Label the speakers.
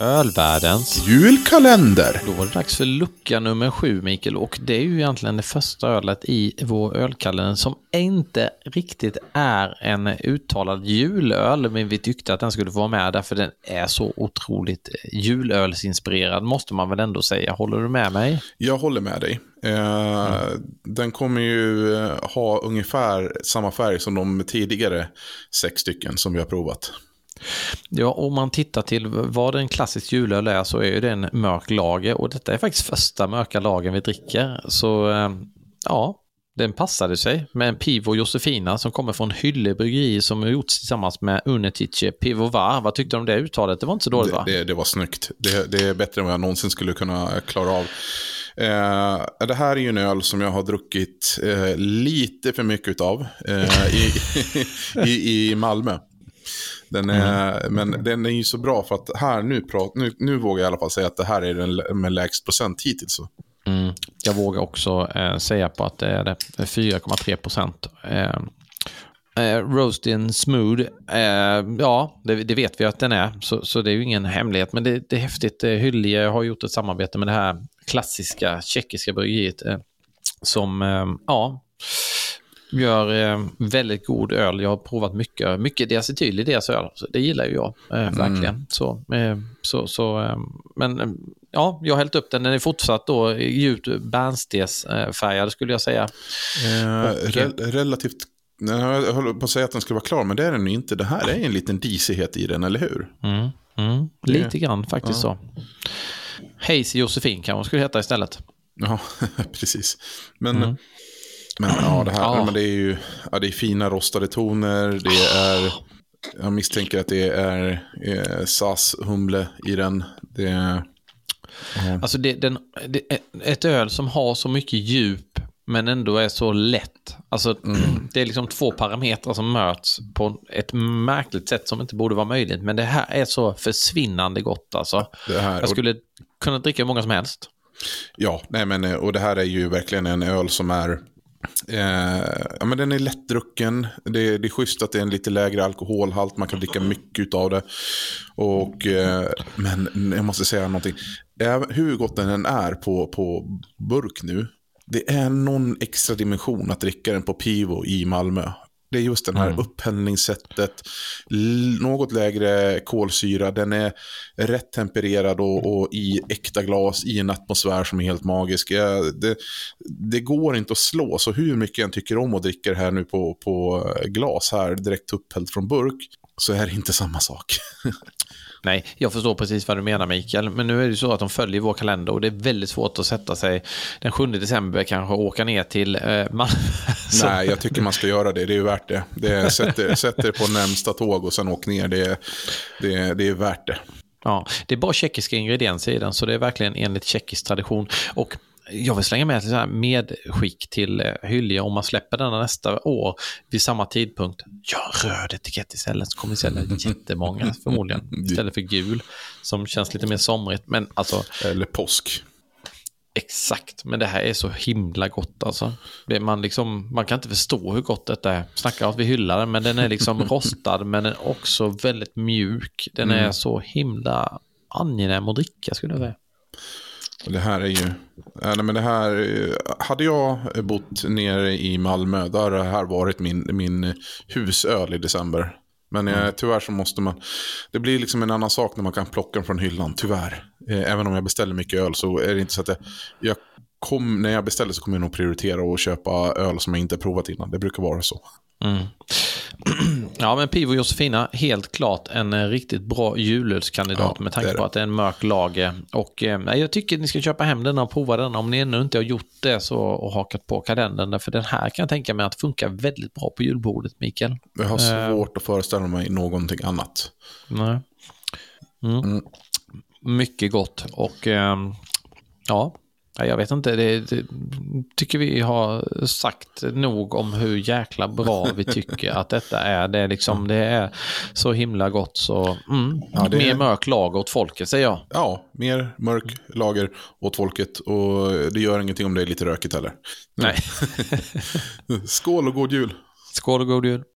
Speaker 1: Ölvärldens
Speaker 2: Julkalender!
Speaker 1: Då var det dags för lucka nummer sju, Mikael. Och det är ju egentligen det första ölet i vår ölkalender som inte riktigt är en uttalad julöl. Men vi tyckte att den skulle få vara med därför den är så otroligt julölsinspirerad, måste man väl ändå säga. Håller du med mig?
Speaker 2: Jag håller med dig. Eh, mm. Den kommer ju eh, ha ungefär samma färg som de tidigare sex stycken som vi har provat.
Speaker 1: Ja, om man tittar till vad en klassisk julöl är så är det en mörk lager och detta är faktiskt första mörka lagen vi dricker. Så eh, ja, den passade sig med en Pivo Josefina som kommer från Hylle bryggeri som har gjorts tillsammans med Unetice Pivovar. Vad tyckte du om det uttalet? Det var inte så dåligt va?
Speaker 2: Det, det, det var snyggt. Det, det, är bättre än vad jag någonsin skulle kunna klara av. Eh, det här är ju en öl som jag har druckit eh, lite för mycket av eh, i, i, i Malmö. Den är, mm. Men den är ju så bra för att här nu, prat, nu, nu vågar jag i alla fall säga att det här är den med lägst procent hittills.
Speaker 1: Mm. Jag vågar också eh, säga på att det är 4,3 procent. Eh, eh, roasting smooth, eh, ja det, det, vet vi att den är, så, så det är ju ingen hemlighet. Men det, det är häftigt. Eh, Hyllie har gjort ett samarbete med det här klassiska tjeckiska bryggeriet eh, som, eh, ja, gör eh, väldigt god öl. Jag har provat mycket, mycket diacetyl i deras öl. Så det gillar ju jag eh, mm. verkligen. Så, eh, så, så, eh, men eh, ja, jag har hällt upp den. Den är fortsatt då djupt bärnstesfärgad skulle jag säga.
Speaker 2: Eh, re relativt jag håller på att säga att den skulle vara klar, men det är den inte. Det här är en liten disighet i den, eller hur?
Speaker 1: Mm, mm, lite grann faktiskt ja. så. Hazy Josefin kanske skulle heta istället.
Speaker 2: Ja, precis. Men mm. Men ja, det här ja. Men det är ju ja, det är fina rostade toner. Det är, jag misstänker att det är eh, SAS humle i den. Det är,
Speaker 1: ja. Alltså det, den, det, ett öl som har så mycket djup men ändå är så lätt. Alltså, mm. Det är liksom två parametrar som möts på ett märkligt sätt som inte borde vara möjligt. Men det här är så försvinnande gott alltså. Här, jag skulle och... kunna dricka hur många som helst.
Speaker 2: Ja, nej men och det här är ju verkligen en öl som är Eh, ja, men den är lättdrucken. Det, det är schysst att det är en lite lägre alkoholhalt. Man kan dricka mycket av det. Och, eh, men jag måste säga någonting. hur gott den än är på, på burk nu. Det är någon extra dimension att dricka den på Pivo i Malmö. Det är just det här mm. upphällningssättet. Något lägre kolsyra. Den är rätt tempererad och, och, i äkta glas i en atmosfär som är helt magisk. Det, det, går inte att slå. Så hur mycket jag tycker om att dricka det här nu på, på glas här direkt upphällt från burk så är det inte samma sak.
Speaker 1: Nej, jag förstår precis vad du menar Mikael. Men nu är det så att de följer vår kalender och det är väldigt svårt att sätta sig den 7 december kanske och åka ner till eh, Malmö.
Speaker 2: Nej, jag tycker man ska göra det. Det är värt det. det sätter, sätter på närmsta tåg och sen åk ner. Det, det, det är värt det.
Speaker 1: Ja, det är bara tjeckiska ingredienser i den, så det är verkligen enligt tjeckisk tradition. Och jag vill slänga med ett medskick till eh, Hylje om man släpper denna nästa år vid samma tidpunkt. Gör röd etikett istället så kommer vi sälja jättemånga förmodligen. Istället för gul som känns lite mer somrigt. Men alltså,
Speaker 2: Eller påsk.
Speaker 1: Exakt, men det här är så himla gott alltså. Man, liksom, man kan inte förstå hur gott detta är. Snackar att vi hyllar den, men den är liksom rostad, men den är också väldigt mjuk. Den mm. är så himla angenäm att dricka skulle jag säga.
Speaker 2: Det här är ju... Nej, men det här, hade jag bott nere i Malmö, då hade det här varit min, min husöl i december. Men eh, mm. tyvärr så måste man... Det blir liksom en annan sak när man kan plocka den från hyllan, tyvärr. Eh, även om jag beställer mycket öl så är det inte så att jag... jag kom, när jag beställer så kommer jag nog prioritera att köpa öl som jag inte provat innan. Det brukar vara så. Mm.
Speaker 1: Ja, men Pivo Josefina, helt klart en eh, riktigt bra julölskandidat ja, med tanke på att det är en mörk lager. Och eh, jag tycker ni ska köpa hem den och prova den. Om ni ännu inte har gjort det så och hakat på kalendern. För den här kan jag tänka mig att funka väldigt bra på julbordet, Mikael.
Speaker 2: Jag har eh. svårt uh, att föreställa mig någonting annat.
Speaker 1: Nej. Mm. Mm. Mycket gott och ja, Ja, jag vet inte, det, det tycker vi har sagt nog om hur jäkla bra vi tycker att detta är. Det är, liksom, det är så himla gott så mm,
Speaker 2: Ja, det är-
Speaker 1: mer mörk lag åt folket säger jag.
Speaker 2: Ja, mer mörk lager åt folket och det gör ingenting om det är lite rökigt heller.
Speaker 1: Nej.
Speaker 2: Skål och god jul!
Speaker 1: Skål och god jul.